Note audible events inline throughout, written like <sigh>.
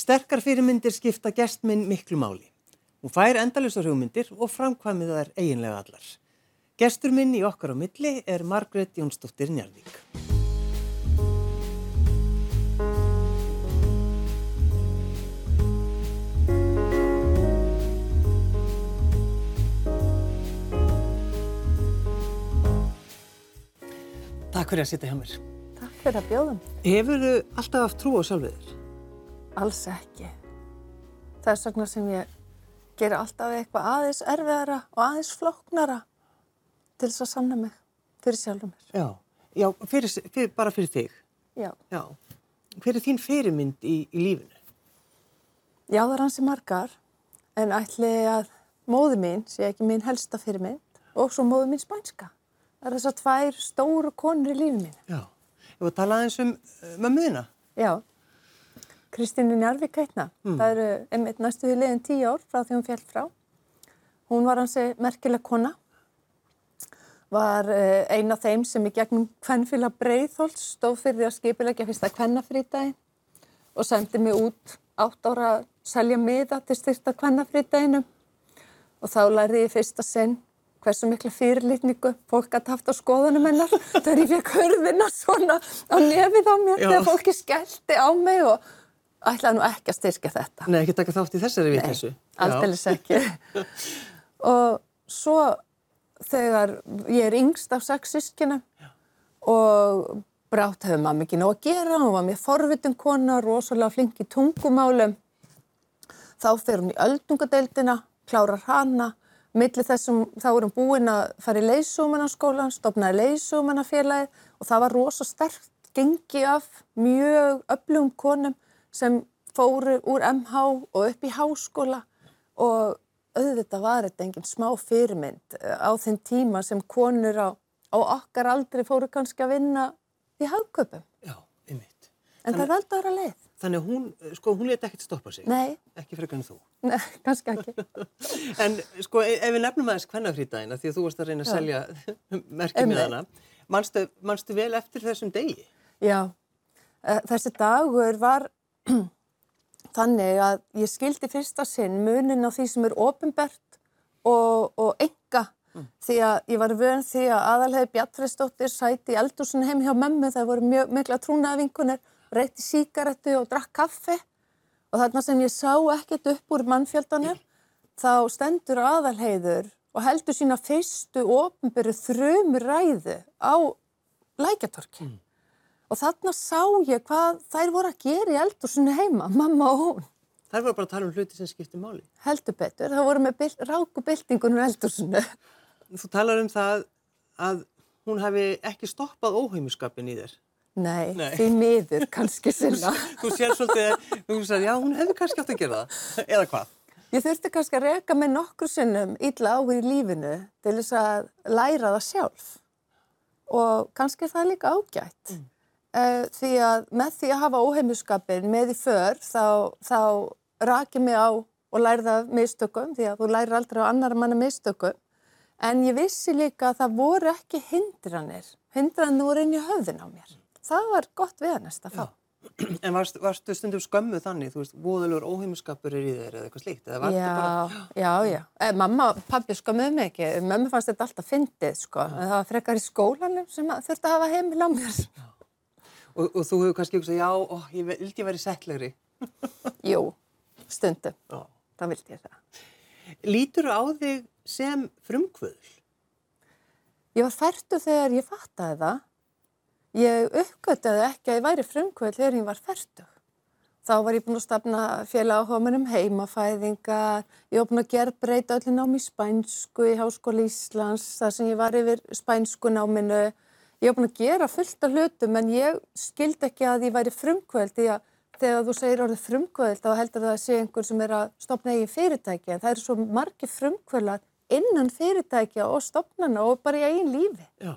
Sterkar fyrirmyndir skipta gestminn miklu máli. Hún fær endalusar hugmyndir og framkvæmið þær eiginlega allar. Gestur minn í okkar á milli er Margret Jónsdóttir Njarvík. Takk fyrir að sitja hjá mér. Takk fyrir að bjóða mér. Hefur þú alltaf haft trú á sjálfið þér? Alls ekki. Þess vegna sem ég ger alltaf eitthvað aðeins erfiðara og aðeins flóknara til þess að sanna mig fyrir sjálfum mér. Já, já fyrir, fyrir, bara fyrir þig. Já. Já. Hver er þín fyrirmynd í, í lífinu? Já, það er hansi margar, en ætli að móðu mín sé ekki mín helsta fyrirmynd og svo móðu mín spænska. Það er þess að tvær stóru konur í lífið mín. Já, ég var að tala aðeins um uh, mömmuðina. Já, Kristínu Njarvík heitna. Mm. Það eru einmitt næstu því liðin tíu ár frá því hún fjall frá. Hún var hansi merkileg kona, var uh, eina af þeim sem í gegnum hvennfíla Breiðholtz stóð fyrir því að skipilegja fyrsta hvennafrítagi og sendi mig út átt ára að selja miða til styrta hvennafrítaginu og þá lærði ég fyrsta sinn hversu mikla fyrirlitningu fólk gæti haft á skoðunum hennar <laughs> þegar ég fekk hörðina svona á nefið á mér Já. þegar fólki skellti á mig og ætlaði nú ekki að styrkja þetta. Nei, ekki taka þátt í þessari við þessu. Nei, alldeles ekki. <laughs> og svo þegar ég er yngst af sex sískina og brátt hefur maður mikið nóg að gera, hún var mér forvitin kona, rosalega flink í tungumálum, þá fer hún í öldungadeildina, klárar hana, millir þessum þá er hún búin að fara í leysúmanarskólan, stopnaði leysúmanarfélagið og það var rosa sterkt gengi af mjög öflugum konum sem fóru úr MH og upp í háskóla og auðvitað var þetta enginn smá fyrirmynd eh, á þinn tíma sem konur á, á okkar aldrei fóru kannski að vinna í hagköpum. Já, einmitt. En Þannig, það er aldrei aðra leið. Þannig hún, sko, hún leti ekkert stoppa sig? Nei. Ekki frekar en þú? Nei, kannski ekki. <laughs> en sko, e, ef við nefnum aðeins hvernafrítæðina, því að þú varst að reyna að selja <laughs> merkið með hana, manstu vel eftir þessum degi? Já, eh, þessi dagur var <clears throat> þannig að ég skildi fyrsta sinn munin á því sem er ofinbert og, og enga mm. því að ég var vön því að aðalhegi Bjartfriðsdóttir sæti í eldursun heim hjá memmu það voru mjög mikla trúnaðvinkunar reytti síkaretu og drakk kaffi og þarna sem ég sá ekkert upp úr mannfjöldanum þá stendur aðalheiður og heldur sína fyrstu ofinberu þrjumur ræðu á lækjatorki mm. Og þarna sá ég hvað þær voru að gera í eldursunni heima, <laughs> mamma og hún. Þær voru bara að tala um hluti sem skipti máli. Heldur betur, það voru með rákubildingunum eldursunni. Þú talar um það að hún hefði ekki stoppað óheimuskapin í þér. Nei, Nei. því miður kannski sinna. þú sér svolítið, þú sagði, já, hún hefði kannski átt að gera það, eða hvað? Ég þurfti kannski að reyka með nokkur sinnum ítla á í lífinu til þess að læra það sjálf og kannski er það líka ágætt. Mm. Uh, því að með því að hafa óheimuskapin með í för þá, þá rakið mig á og lærið af mistökum því að þú lærir aldrei á annar manna mistökum. En ég vissi líka að það voru ekki hindranir. Hindranir voru inn í höfðin á mér. Það var gott við að næsta fá. En varst, varstu stundum skömmuð þannig? Þú veist, voðalur óheimuskapur er í þeir eða eitthvað slíkt eða já, bara... já, já, eh, mamma og pabbi skömmuð mig ekki. Mamma fannst þetta alltaf fyndið sko, en það var frekar í skólanum sem þurfti að hafa heimil á mér. Já Og, og þú hefur kannski hugsað, já, ó, ég vildi verið settlegri. <laughs> Jú, stundum. Já. Það vildi ég það. Lítur á þig sem frumkvöðl? Ég var færtu þegar ég fattaði það. Ég uppgöttaði ekki að ég væri frumkvöðl þegar ég var færtu. Þá var ég búin að stafna félag á homunum heimafæðingar, ég var búin að gera breyta öllin ám í spænsku í Háskóli Íslands, þar sem ég var yfir spænsku náminu Ég hef búin að gera fullt af hlutum en ég skildi ekki að ég væri frumkvöld því að þegar þú segir orðið frumkvöld þá heldur það að sé einhver sem er að stopna eigin fyrirtæki en það eru svo margi frumkvöldar innan fyrirtækja og stopnana og bara í eigin lífi. Já.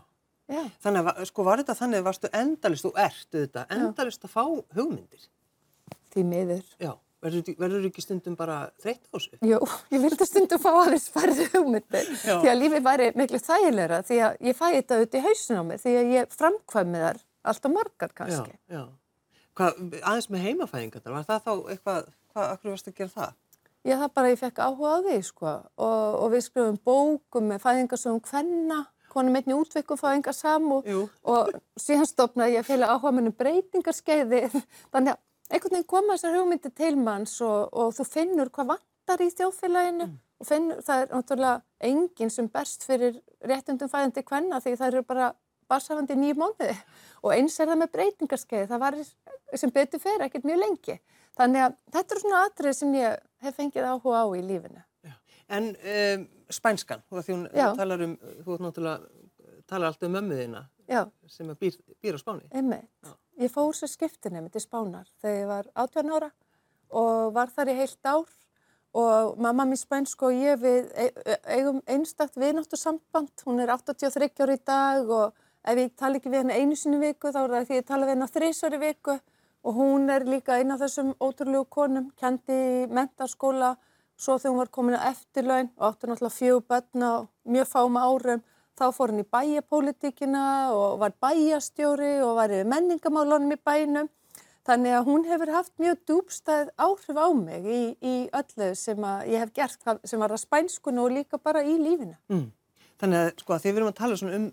Já. Þannig að sko var þetta þannig að varstu endalist og ertu þetta endalist að fá hugmyndir? Því miður. Já. Verður þú ekki stundum bara þreytt á þessu? Jú, ég vildi stundum fá aðeins færði hugmyndir því að lífið væri miklu þægilegra því að ég fæ þetta auðvitað í hausin á mig því að ég framkvæmi þar alltaf margar kannski. Já, já. Hvað, aðeins með heimafæðingarnar, var það þá eitthvað, hvað, akkur varst að gera það? Ég það bara, ég fekk áhuga á því, sko, og, og við skrifum bókum með fæðingarsögum hvenna, konum einni útvikkum fæðingarsam og, Jú. og síðan stopnaði ég að fela áhuga mennum breytingarskeiði, þannig að einhvern veginn koma þessar hugmyndi til manns og, og þú finnur hvað vantar í þjóðfélaginu og finnur, það er náttúrulega enginn sem berst fyrir réttundum fæðandi hvenna því það eru bara barsafandi nýjum mánuði og eins er það með breytingarskeiði, það var sem betur fyrir ekkert mjög lengi. Þannig að þetta eru svona atrið sem ég hef fengið áhuga á í lífinu. En um, spænskan, þú hún Já. talar um, þú náttúrulega, talar alltaf um mömmuðina Já, sem býr, býr á Spáni. einmitt. Já. Ég fór sér skiptinemi til Spánar þegar ég var 18 ára og var þar í heilt ár og mamma mín spænsk og ég við e- e- eigum einstakt viðnáttu samband. Hún er 83 ári í dag og ef ég tala ekki við henni einu sinni viku þá er það því ég tala við henni þrísvar í viku og hún er líka eina af þessum ótrúlegu konum, kendi mentarskóla, svo þegar hún var komin að eftirlaun og átti náttúrulega fjögur börn á mjög fáum árum, þá fór hún í bæjapólitíkina og var bæjastjóri og var yfir menningamálunum í bænum. Þannig að hún hefur haft mjög djúbstæð áhrif á mig í, í öllu sem að ég hef gert, sem var að spænskunu og líka bara í lífinu. Mm. Þannig að, sko, þegar við erum að tala um,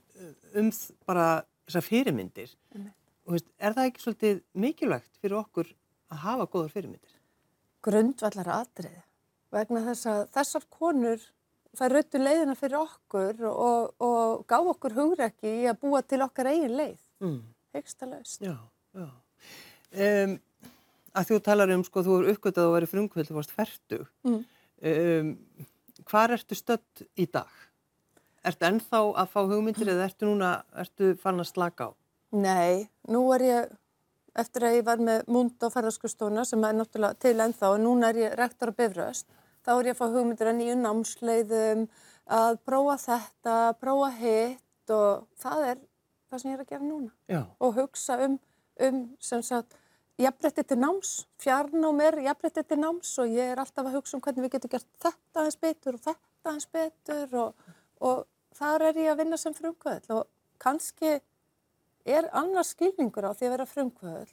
um bara þessar fyrirmyndir, þú veist, er það ekki svolítið mikilvægt fyrir okkur að hafa góðar fyrirmyndir? Grundvallar atriði vegna þess að þessar konur þær röttu leiðina fyrir okkur og, og gá okkur hugrekki í að búa til okkar eigin leið, Mm. hegsta laust. Já, já. Um, að þú talar um, sko, þú eru uppgötað og verið frumkvöld, þú varst færtug. Mm. Um, hvar ertu stödd í dag? Ertu ennþá að fá hugmyndir eða ertu núna, ertu fann að slaka á? Nei, nú er ég, eftir að ég var með mund og ferðarskustofuna sem er náttúrulega til ennþá og núna er ég rektor á Bifröst, þá er ég að fá hugmyndir að nýju námsleiðum, að prófa þetta, prófa hitt og það er það sem ég er að gera núna. Já. Og hugsa um, um sem sagt, jafnrætti til náms, fjarnám er jafnrætti til náms og ég er alltaf að hugsa um hvernig við getum gert þetta aðeins betur og þetta aðeins betur og, og þar er ég að vinna sem frumkvöðl og kannski er annars skilningur á því að vera frumkvöðl.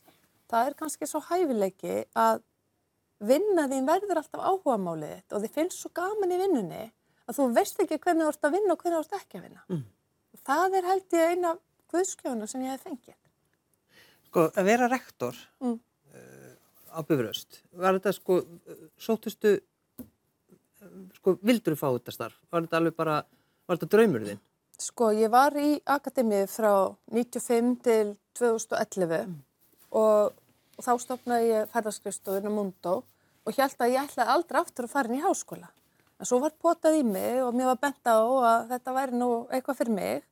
Það er kannski svo hæfileiki að vinna þín verður alltaf áhugamálið þitt og þið finnst svo gaman í vinnunni að þú veist ekki hvernig þú ert að vinna og hvernig þú ert ekki að vinna. Mm. Það er held ég eina guðskjóna sem ég hef fengið. Sko, að vera rektor Mm. uh, á Bifröst, var þetta sko, sóttustu, uh, sko, vildur þú fá þetta starf? Var þetta alveg bara, var þetta draumur þinn? Sko, ég var í akademið frá 95 til 2011 og, og þá stopnaði ég ferðarskrifstofun á Mundo og held að ég ætlaði aldrei aftur að fara inn í háskóla. En svo var potað í mig og mér var bent á að þetta væri nú eitthvað fyrir mig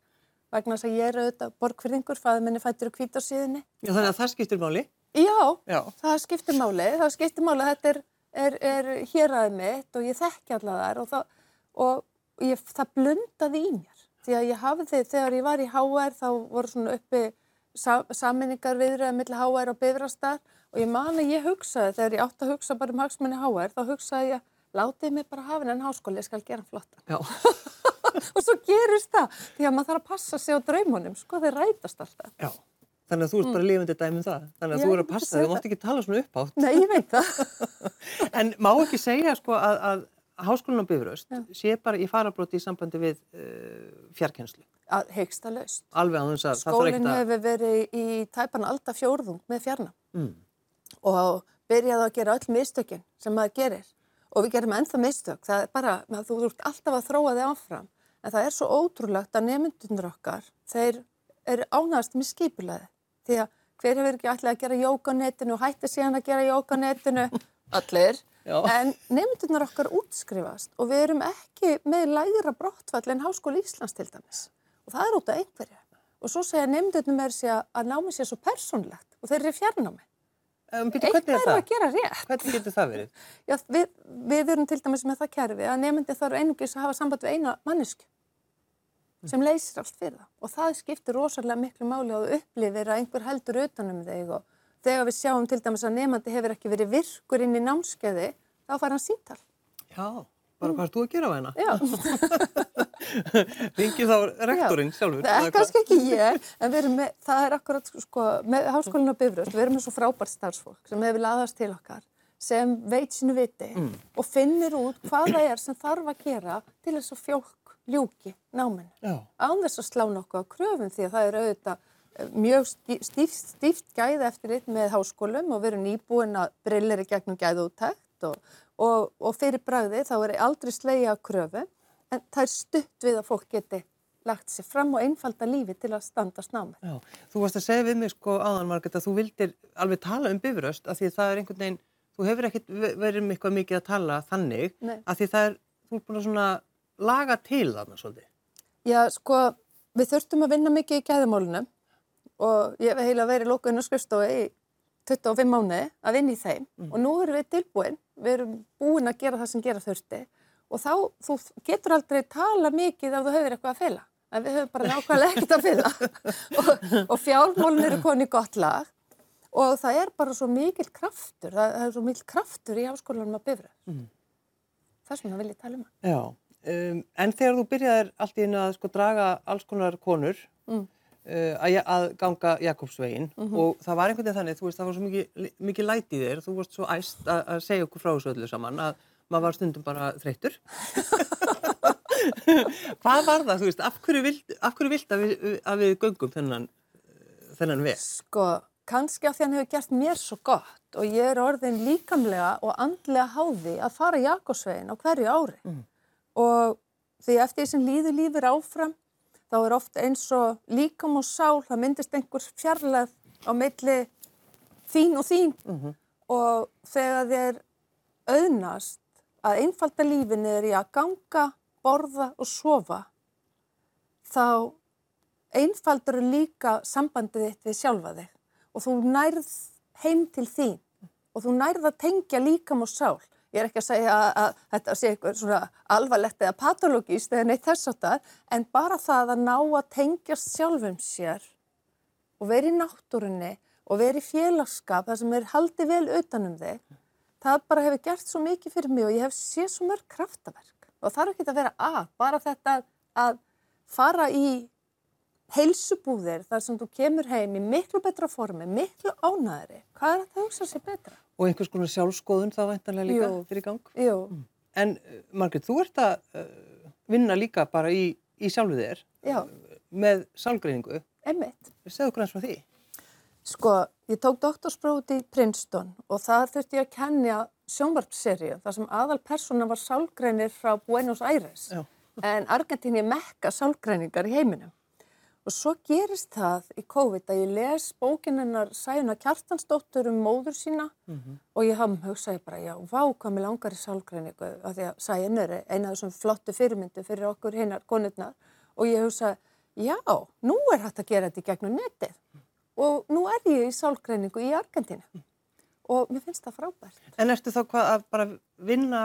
vegna þess að ég er auðvitað borgfyrringur, fæði minni fættur og síðunni. Já, þannig að það skiptir máli? Já, Já. það skiptir máli, það skiptir máli að þetta er, er, er héræðið mitt og ég þekki alla þar og, það, og ég, það blundaði í mér. Því að ég hafði, þegar ég var í HR þá voru svona uppi sa, saminningar viðröðið millir HR og bifrastar og ég man að ég hugsaði, þegar ég átti að hugsa bara um hagsmunni HR, þá hugsaði ég, látið mig bara hafa hennan háskóli, ég skal gera hann flottan. <laughs> Og svo gerist það, því að maður þarf að passa sig á draumunum, sko þeir rætast alltaf. Já. Þannig að þú ert bara lifandi dæmi um það. Þannig að Já, þú ég er að passa þig, þú mátt ekki tala svona upp átt. Nei, ég veit það. <laughs> En má ekki segja sko að, að Háskólinn á Bifröst Já. sé bara í farabróti í sambandi við uh, fjarkenslu. Að hegsta laust. Alveg á þess að það þarf Skólinn ekkert að... hefur verið í tæpan alda fjórðung með fjarnam Mm. og byrjaði að gera öll mistökin sem maður gerir og við gerum ennþá mistök. Það er bara, maður, þú ert alltaf að þróa þig áfram en það er svo ótrúlegt að nefndunir okkar, þeir eru ánægast með skipulaði því að hver hefur ekki allir að gera jók á netinu og hætti síðan að gera jók á netinu <laughs> allir, Já. en nefndunir okkar útskrifast og við erum ekki með lægra brottfall en Háskóli Íslands til dæmis og það er út af einhverju og svo segja nefndunum er að námi sér svo persónlegt og þeir eru fjarnámi Um, eitthvað er það? að gera rétt Hvernig getur það verið? <laughs> Já, við, við erum til dæmis með það kerfi að nefndi þarf einungis að hafa samband við eina mannesku sem leysir allt fyrir það og það skiptir rosalega miklu máli að þú upplifir að einhver heldur utanum þig og þegar við sjáum til dæmis að nefndi hefur ekki verið virkur inn í námskeiði þá fær hann síntal Já. bara hvað er þú að gera á hérna? Já, <laughs> Ringið þá rektorinn sjálfur? það er kannski ekki ég, en við erum með, það er akkurat sko, með háskólinu á Bifröst, við erum með svo frábært starfsfólk sem hefur laðast til okkar, sem veit sínu viti og finnir út hvað það er sem þarf að gera til þess að fólk ljúki náminu. Já. Án þess að slá nokkuð á kröfum því að það er auðvitað mjög stí- stíft, stíft gæði eftir eitt með háskólum og við erum nýbúin að brillir í gegnum gæði úttækt og, og, og fyrir bragði þá er aldrei slegja á kröfum en það er stutt við að fólk geti lagt sér fram og einfalda lífi til að standast námið. Já, þú varst að segja við mig sko áðan Margrét að þú vildir alveg tala um bifröst af því að það er einhvern veginn, þú hefur ekkert ve- verið um eitthvað mikið að tala þannig Nei. af því það er, þú er búin að svona laga til þarna svolítið. Já, sko, við þurftum að vinna mikið í gæðamálunum og ég hef heila verið lókuinn á skrifstofu í 25 mánuði að vinna í þeim og nú erum við tilbúin, við erum búin að gera það sem gera þurfti og þá, þú getur aldrei tala mikið ef þú hefur eitthvað að fela, en við höfum bara nákvæmlega ekkert að fela <laughs> og, og fjármálun eru koni gott lag og það er bara svo mikil kraftur, það, það er svo mikil kraftur í háskólanum að bifra. Mm. Það sem það vil ég tala um. Já, um, en þegar þú byrjaðir allt í einu að sko draga alls konar konur Mm. Uh, að, að ganga Jakobsvegin og það var einhvern veginn þannig, þú veist, það var svo mikið, mikið læti í þér, þú varst svo æst að, að segja okkur frá þessu öllu saman að maður var stundum bara þreyttur. <laughs> Hvað var það, þú veist, af hverju vilt, af hverju vilt að, við, að við göngum þennan, þennan veg? Sko, kannski af því hann hefur gert mér svo gott og ég er orðin líkamlega og andlega háði að fara Jakobsvegin á hverju ári. Og því eftir því sem líður lífur áfram, þá er oft eins og líkam og sál, það myndist einhver fjarlæð á milli þín og þín. Og þegar þér auðnast að einfalda lífin er í að ganga, borða og sofa, þá einfaldur líka sambandið þitt við sjálfa þig og þú nærð heim til þín og þú nærð að tengja líkam og sál. Ég er ekki að segja að, þetta sé eitthvað svona alvarlegt eða patologíst eða neitt þess að það, en bara það að ná að tengja sjálfum sér og vera í náttúrunni og vera í félagskap, það sem er haldið vel utanum þig, það bara hefur gert svo mikið fyrir mig og ég hef séð svo mörg kraftaverk og er ekki að vera að, bara þetta að fara í heilsubúðir þar sem þú kemur heim í miklu betra formi, miklu ánæðri. Hvað er þetta að hugsa sér betra? Og einhvers konar sjálfskoðun þá væntanlega líka Jú. fyrir gang? Jú, En uh, Margrét, þú ert að uh, vinna líka bara í, í sjálfu þér já, með sálgreiningu. einmitt. Segðu okkur eins frá því. Sko, ég tók doktorsprófið í Princeton og það þurfti ég að kenja sjónvarpserju þar sem aðal persóna var sálgreinir frá Buenos Aires. Já. En Argentín er mekka sálgreiningar í heiminum. Og svo gerist það í COVID að ég les bókin hennar Sæjuna Kjartansdóttur um móður sína og ég hafði hugsaði bara, já, vá hvað mér langar í sálgreiningu af því að Sæjun er eina af þessum flottu fyrirmyndu fyrir okkur hinnar konurnar. Og ég hugsaði, já, nú er hægt að gera þetta í gegnum netið. Og nú er ég í sálgreiningu í Argentínu. Og mér finnst það frábært. En ertu þá hvað að bara vinna,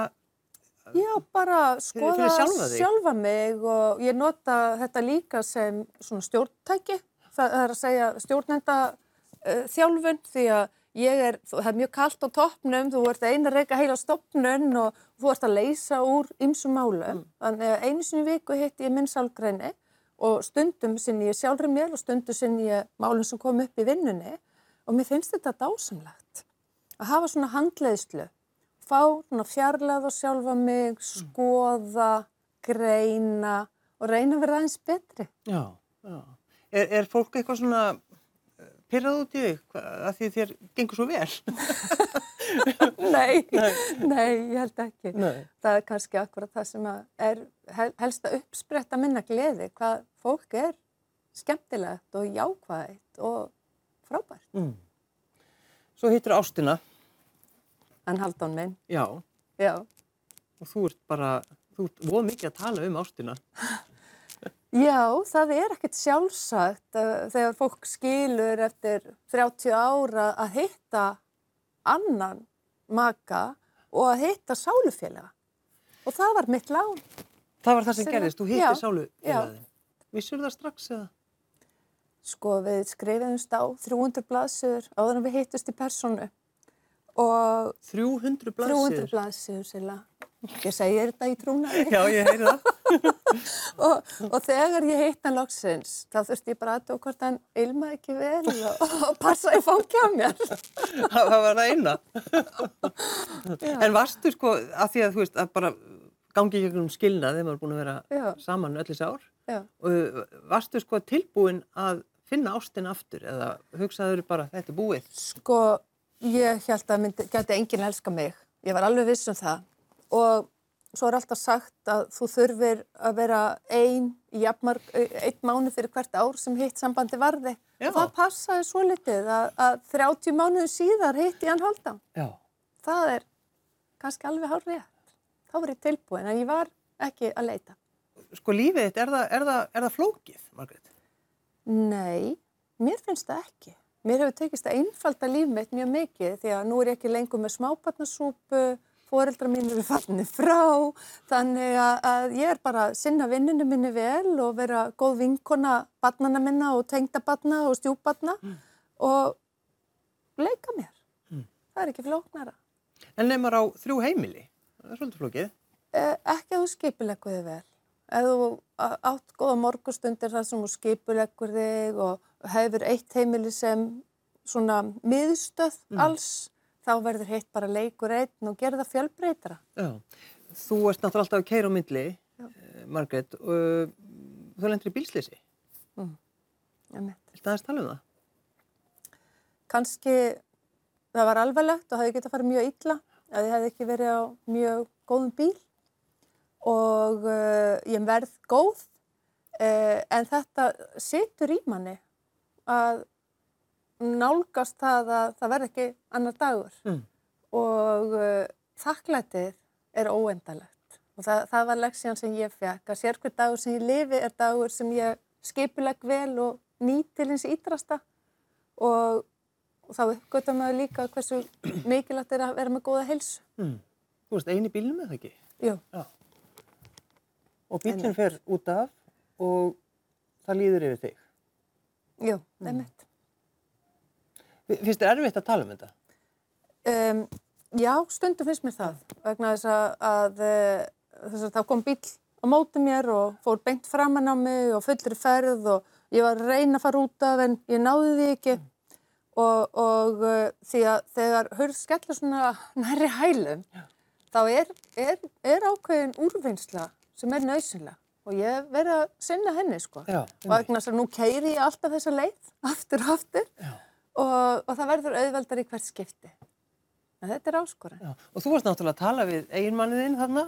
Já, bara skoða sjálfa mig og ég nota þetta líka sem svona stjórntæki. Það er að segja stjórnenda uh, þjálfun því að ég er, það er mjög kallt á toppnum, þú ert eina reyka heila stopnun og þú ert að leysa úr ymsum málum. Þannig að einu sinni viku hitt ég minn sálgreini og stundum sinni ég sjálfri mér og stundum sinni ég málum sem kom upp í vinnunni og mér finnst þetta dásamlegt að hafa svona handleiðslu fá svona fjarlæð á sjálfa mig, skoða, greina og reyna að vera aðeins betri. já, já. Er, er fólk eitthvað svona uh, pyrrað út í þig að því þér gengur svo vel? <laughs> <laughs> Nei, nei, ég held ekki. Nei. Það er kannski akkurat það sem er hel- helst að uppspretta minna gleði, hvað fólk er skemmtilegt og jákvæðið og frábært. Mm. Svo hittur ástina, En haldón minn, já, já. og þú ert bara, þú ert voð mikið að tala um ástina. <laughs> Já, það er ekkert sjálfsagt uh, þegar fólk skilur eftir 30 ára að hitta annan maka og að hitta sálufélaga. Og það var mitt lán. Það var það sem gerðist, þú já, hittir sálu já. félagin. Vissur það strax eða? Sko, við skrifiðumst á 300 blaðsögur áður en við hittust í personu. Og 300 300 blaðsir. blaðsögur sila. Ég segir þetta í trúnaði. Já, ég heyri það. <laughs> og, og þegar ég heitt hann loksins, þá þurfti ég bara að tók hvort hann ilmaði ekki vel og, og passa í fangja mér. <laughs> það var það eina. en varstu sko, að því að þú veist, að bara gangi ekki um skilnað þegar maður er búin að vera Já. saman öll þessi ár. Já. Og uh, varstu sko tilbúin að finna ástin aftur eða hugsaður bara þetta er búið? Sko, ég held að myndi, geti enginn elska mig. Ég var alveg viss um það. Og svo er alltaf sagt að þú þurfir að vera ein í einn mánu fyrir hvert ár sem hitt sambandi varði. Já. Og það passaði svo litið að, að 30 mánuðu síðar hitt ég hann halda. Já. Það er kannski alveg hár rétt. Þá var ég tilbúin en ég var ekki að leita. Sko lífið þitt, er það, er það, er það flókið, Margrét? Nei, mér finnst það ekki. Mér hefur tekist að einfalda líf mitt mjög mikið því að nú er ég ekki lengur með smábarnasúpu, foreldra mín eru fallinni frá, þannig að, ég er bara að sinna vinninu minni vel og vera góð vinkona barnana minna og tengda barna og stjúbarna og leika mér. Það er ekki flóknara. En nefnir á þrjú heimili, það er svolítið flókið. Eh, ekki að þú skipuleggur þig vel. Ef þú átt góða morgustundir þar sem þú skipuleggur þig og hefur eitt heimili sem svona miðstöð alls, þá verður heitt bara leikur einn og gera það fjölbreytara. Já. Þú ert náttúrulega alltaf að keira á myndli, eh, Margrét, og uh, þú lendir í bílslýsi. Einmitt. Viltu aðeins tala um það? Kanski það var alvarlegt og hefði getað farið mjög illa ef ég hefði ekki verið á mjög góðum bíl og uh, ég verð góð uh, en þetta situr í manni að nálgast það að það verð ekki annar dagur Mm. og uh, þakklætið er óendalegt og það, það var leksjan sem ég fekk að sérkvæð dagur sem ég lifi er dagur sem ég skipuleg vel og nýt til hins ídrasta og, og þá uppgötta maður líka hversu mikilvægt er að vera með góða heilsu. Mm. Þú veist, eini bílnum eða ekki? Jú, Já. Og bílinn fer út af og það líður yfir þig. Jú, einmitt. Finnst þér erfitt að tala um þetta? Um, já, stundum finnst mér það vegna þess að, að eh, þess að það kom bíl á móti mér og fór beint framann á mig og fullri ferð og ég var að reyna að fara út af en ég náði því ekki. Og, og uh, því að þegar hurð skellur svona nærri hælum þá er, er, er ákveðin úrvinnsla sem er nöðsynlega og ég hef verið að sinna henni sko Já, og vegna þess að nú keiri ég alltaf þessa leið aftur og aftur og, og það verður auðveldar í hvert skipti. En þetta er áskoran. Já. Og þú varst náttúrulega að tala við eiginmanniðinn þarna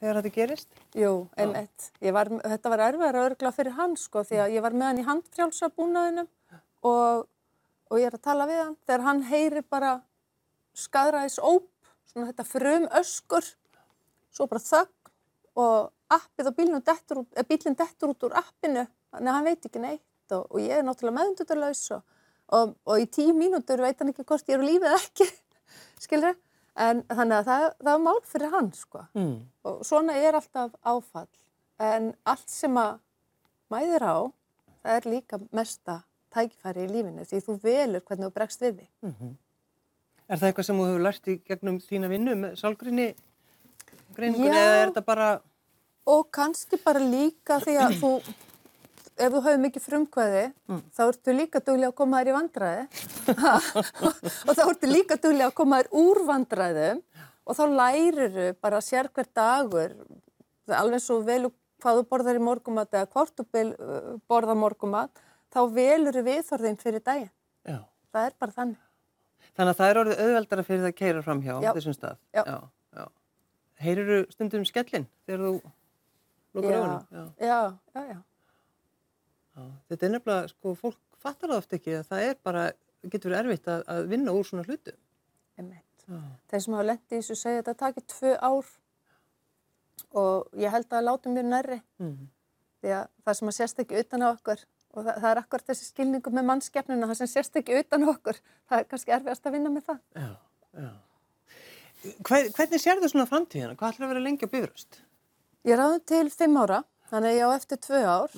þegar þetta gerist? Jú, einmitt. Var, þetta var erfiðar að örgla fyrir hann sko því að ég var með hann í handfrjálsabúnaðinum og, og ég er að tala við hann þegar hann heyri bara skadræðis óp, svona þetta frum öskur, svo bara þögn og appið á bílinn dettur, eh, dettur út úr appinu. Þannig að hann veit ekki neitt og, og ég er náttúrulega meðundutalaus og, og, og í tíu mínútur veit hann ekki hvort ég er á lífið eða ekki, <laughs> skilur en þannig að það, það er mál fyrir hann sko. Mm. og svona er alltaf áfall. En allt sem að mæðir á það er líka mesta tækifæri í lífinu því þú velur hvernig þú bregst við því. Er það eitthvað sem þú hefur lært í gegnum þína vinnu með sálgrinni greiningunni eða er þetta bara... Og kannski bara líka því að þú, ef þú hefur mikið frumkvæði, þá ertu líka duglega að koma þér í vandræði <laughs> og þá ertu líka duglega að koma þér úr vandræðum og þá læriru bara sér hver dagur, alveg svo velu hvað þú borðar í morgumat eða hvort þú borðar morgumat, þá velur viðþorðin fyrir daginn. Já. Það er bara þannig. Þannig að það er orðið auðveldara fyrir það að keira fram hjá Já. þessum stað. Heyrirðu stundum skellin þegar þú lókur Já, augunum? Já. já, já, já. Þetta er nefnilega, sko, fólk fattar það oft ekki að það er bara, getur verið erfitt að, að vinna úr svona hlutu. Já. Þeir sem hafa lendið í þessu segja þetta takir tvö ár og ég held að láta mér nærri Mm. því að það sem að sérst ekki utan á okkur og það, það er akkur þessi skilningu með mannskefnuna, það sem sérst ekki utan á okkur, það er kannski erfiðast að vinna með það. Já, já. Hver, hvernig sér þú svona framtíðina? Hvað ætlar að vera lengi á bifröst? Ég ráði til fimm ára, þannig að ég á eftir tvö ár.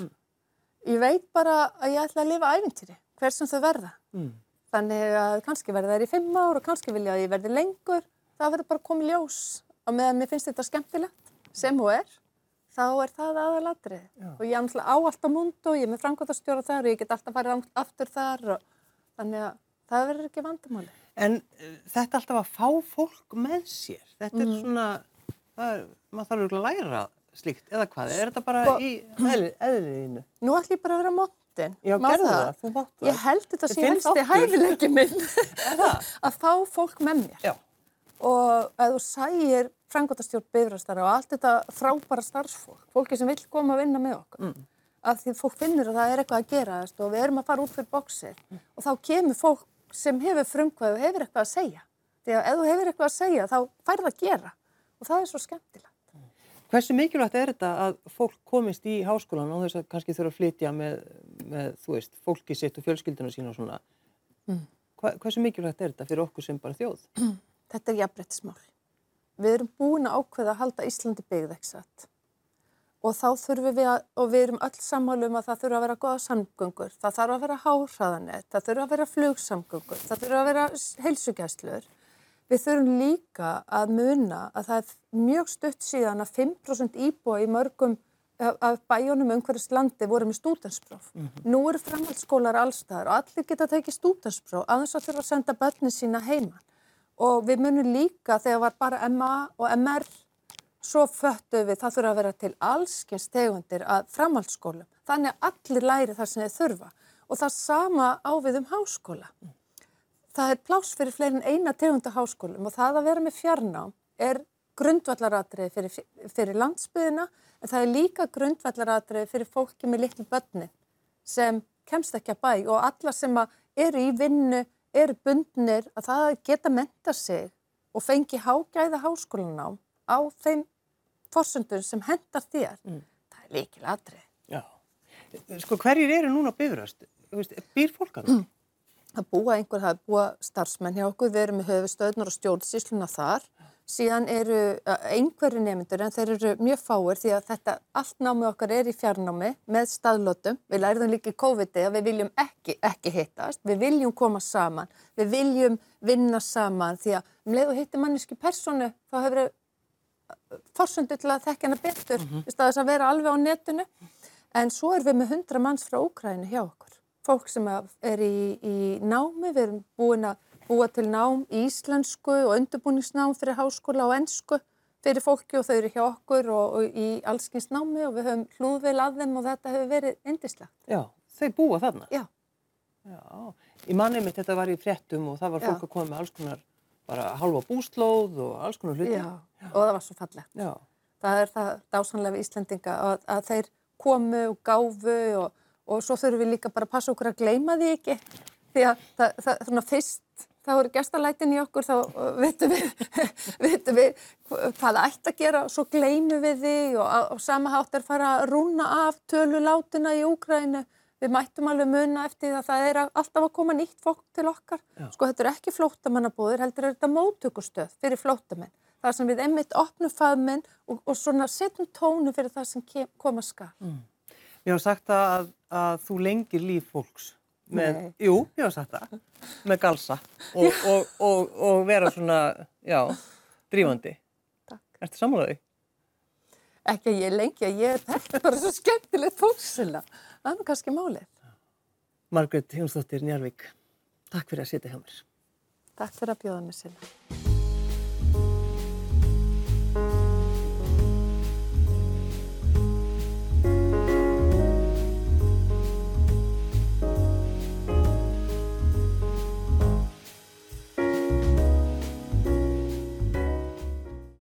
Ég veit bara að ég ætla að lifa ævintýri, hver sem þau verða. Mm. Þannig að kannski verða þær í fimm ár og kannski vilja að ég verði lengur. Það verður bara komið ljós á meðan mér finnst þetta skemmtilegt sem og er, þá er það aðalatrið. Og ég er á allt á mund og ég er með framkvæmtastjóra þar og ég get alltaf farið aftur þar og þannig að það verður ekki vandamáli. En uh, þetta alltaf að fá fólk með sér, þetta er svona, það er, maður þarf að læra slíkt, eða hvað, er þetta bara Sko- í eðli, eðliðinu? Nú ætlum ég bara að vera móttin. Já, gerðu það, þú mátt það. Ég held þetta er þinn helsti hæfileiki minn <laughs> að fá fólk með mér. Já. Og ef þú sægir frangotastjórn bifrastara og allt þetta frábæra starfsfólk, fólki sem vill koma að vinna með okkur, mm. að því fólk finnur að það er eitthvað að gera og við erum að fara út fyrir bóksir og þá kemur fólk sem hefur frumkvæð og hefur eitthvað að segja. Því að ef þú hefur eitthvað að segja þá fær það að gera og það er svo skemmtilegt. Hversu mikilvægt er þetta að fólk komist í háskólan og þess að kannski þurfa að flytja með, með þú veist, fólki sitt og fjölskylduna sína og svona. Hva, hversu mikilvægt er þetta fyrir okkur sem bara þjóð? <clears throat> Þetta er jafnbrettismál. Við erum búin að ákveða að halda Íslandi byggðeksat og þá þurfum við að, og við erum öll sammálu um að það þurfa að vera goða samgöngur, það þarf að vera háhraðanett, það þurfa að vera flugsamgöngur, það þurfa að vera heilsugæslur. Við þurfum líka að muna að það er mjög stutt síðan að 5% íbúa í mörgum af- bæjónum umhverfis landi voru með stúdanspróf. Nú eru framhaldsskólar allstaðar og allir geta tekið stúdanspróf aðeins að þurfa að senda börnin sína heiman. Og við munum líka þegar var bara MA og MR, svo föttu við það þurfa að vera til allskins tegundir að framhaldsskólum. Þannig að allir læri það sem þeir þurfa. Og það sama á við um háskóla. Það er pláss fyrir fleirin eina tegunda háskólum og það að vera með fjarnám er grundvallaratriði fyrir, fyrir landsbyðina en það er líka grundvallaratriði fyrir fólki með litlu börnin sem kemst ekki að bæ og alla sem að eru í vinnu, eru bundnir að það að geta menta sig og fengi hágæða háskólanám á þeim forsöndun sem hendar þér. Það er líkil atrið. Já. Sko hverjir eru núna á bifröst? Býr fólk að það? Að búa einhver, það búa starfsmenn hjá okkur, við erum með höfustöðnur og stjórnsýsluna þar. Síðan eru einhverju nemyndur en þeir eru mjög fáir því að þetta allt námi okkar er í fjarnámi með staðlótum. Við lærðum líka í COVID-i að við viljum ekki, ekki hittast, við viljum koma saman, við viljum vinna saman því að um leið og hittir manneski personu þá hefur fórsundu til að þekka hana betur mm -hmm. staðis að vera alveg á netinu. En svo erum við með 100 manns frá Úkrænu hjá okkur. Fólk sem er í, í námi, við erum búin að búa til nám í íslensku og undirbúningsnám fyrir háskóla og ennsku fyrir fólki og þau eru hjá okkur og, og í allskins námi og við höfum hlúðvel að þeim og þetta hefur verið indislegt. Já, þau búa þarna? Já. Já, í manni mitt þetta var í fréttum og það var fólk Já. að koma með alls konar bara halva búslóð og alls konar hluti. Já, og það var svo fallegt. Já. Það er það dásanlega við Íslendinga að, að þeir komu og gáfu og, og svo þurfum við líka bara að passa okkur að gleyma því ekki. Því að það, það, svona fyrst þá eru gestalætin í okkur þá uh, vitum við, <laughs> vitum við hvað það ætti að gera og svo gleymum við því og, og sama hátt er fara að rúna af tölu látina í Úgrænu. Við mættum alveg muna eftir því að það er alltaf að koma nýtt fólk til okkar. Já. Sko þetta er ekki flóttamannabúðir, heldur er þetta móttökustöð fyrir flóttamenn. Það sem við einmitt opnum faðminn og, og svona setjum tónu fyrir það sem kem, koma skal. Mér var sagt að, að þú lengir líf fólks með, Nei. jú, mér var sagt það, með galsa og, og, og, og vera svona, já, drífandi. Takk. Ertu sammálaði? Ekki að ég lengi að ég þetta er bara svo skemmtilegt fólksina. Það er kannski málið. Margrét Jónsdóttir Njarvík, takk fyrir að sitja hjá mér. Takk fyrir að bjóða mig sinna.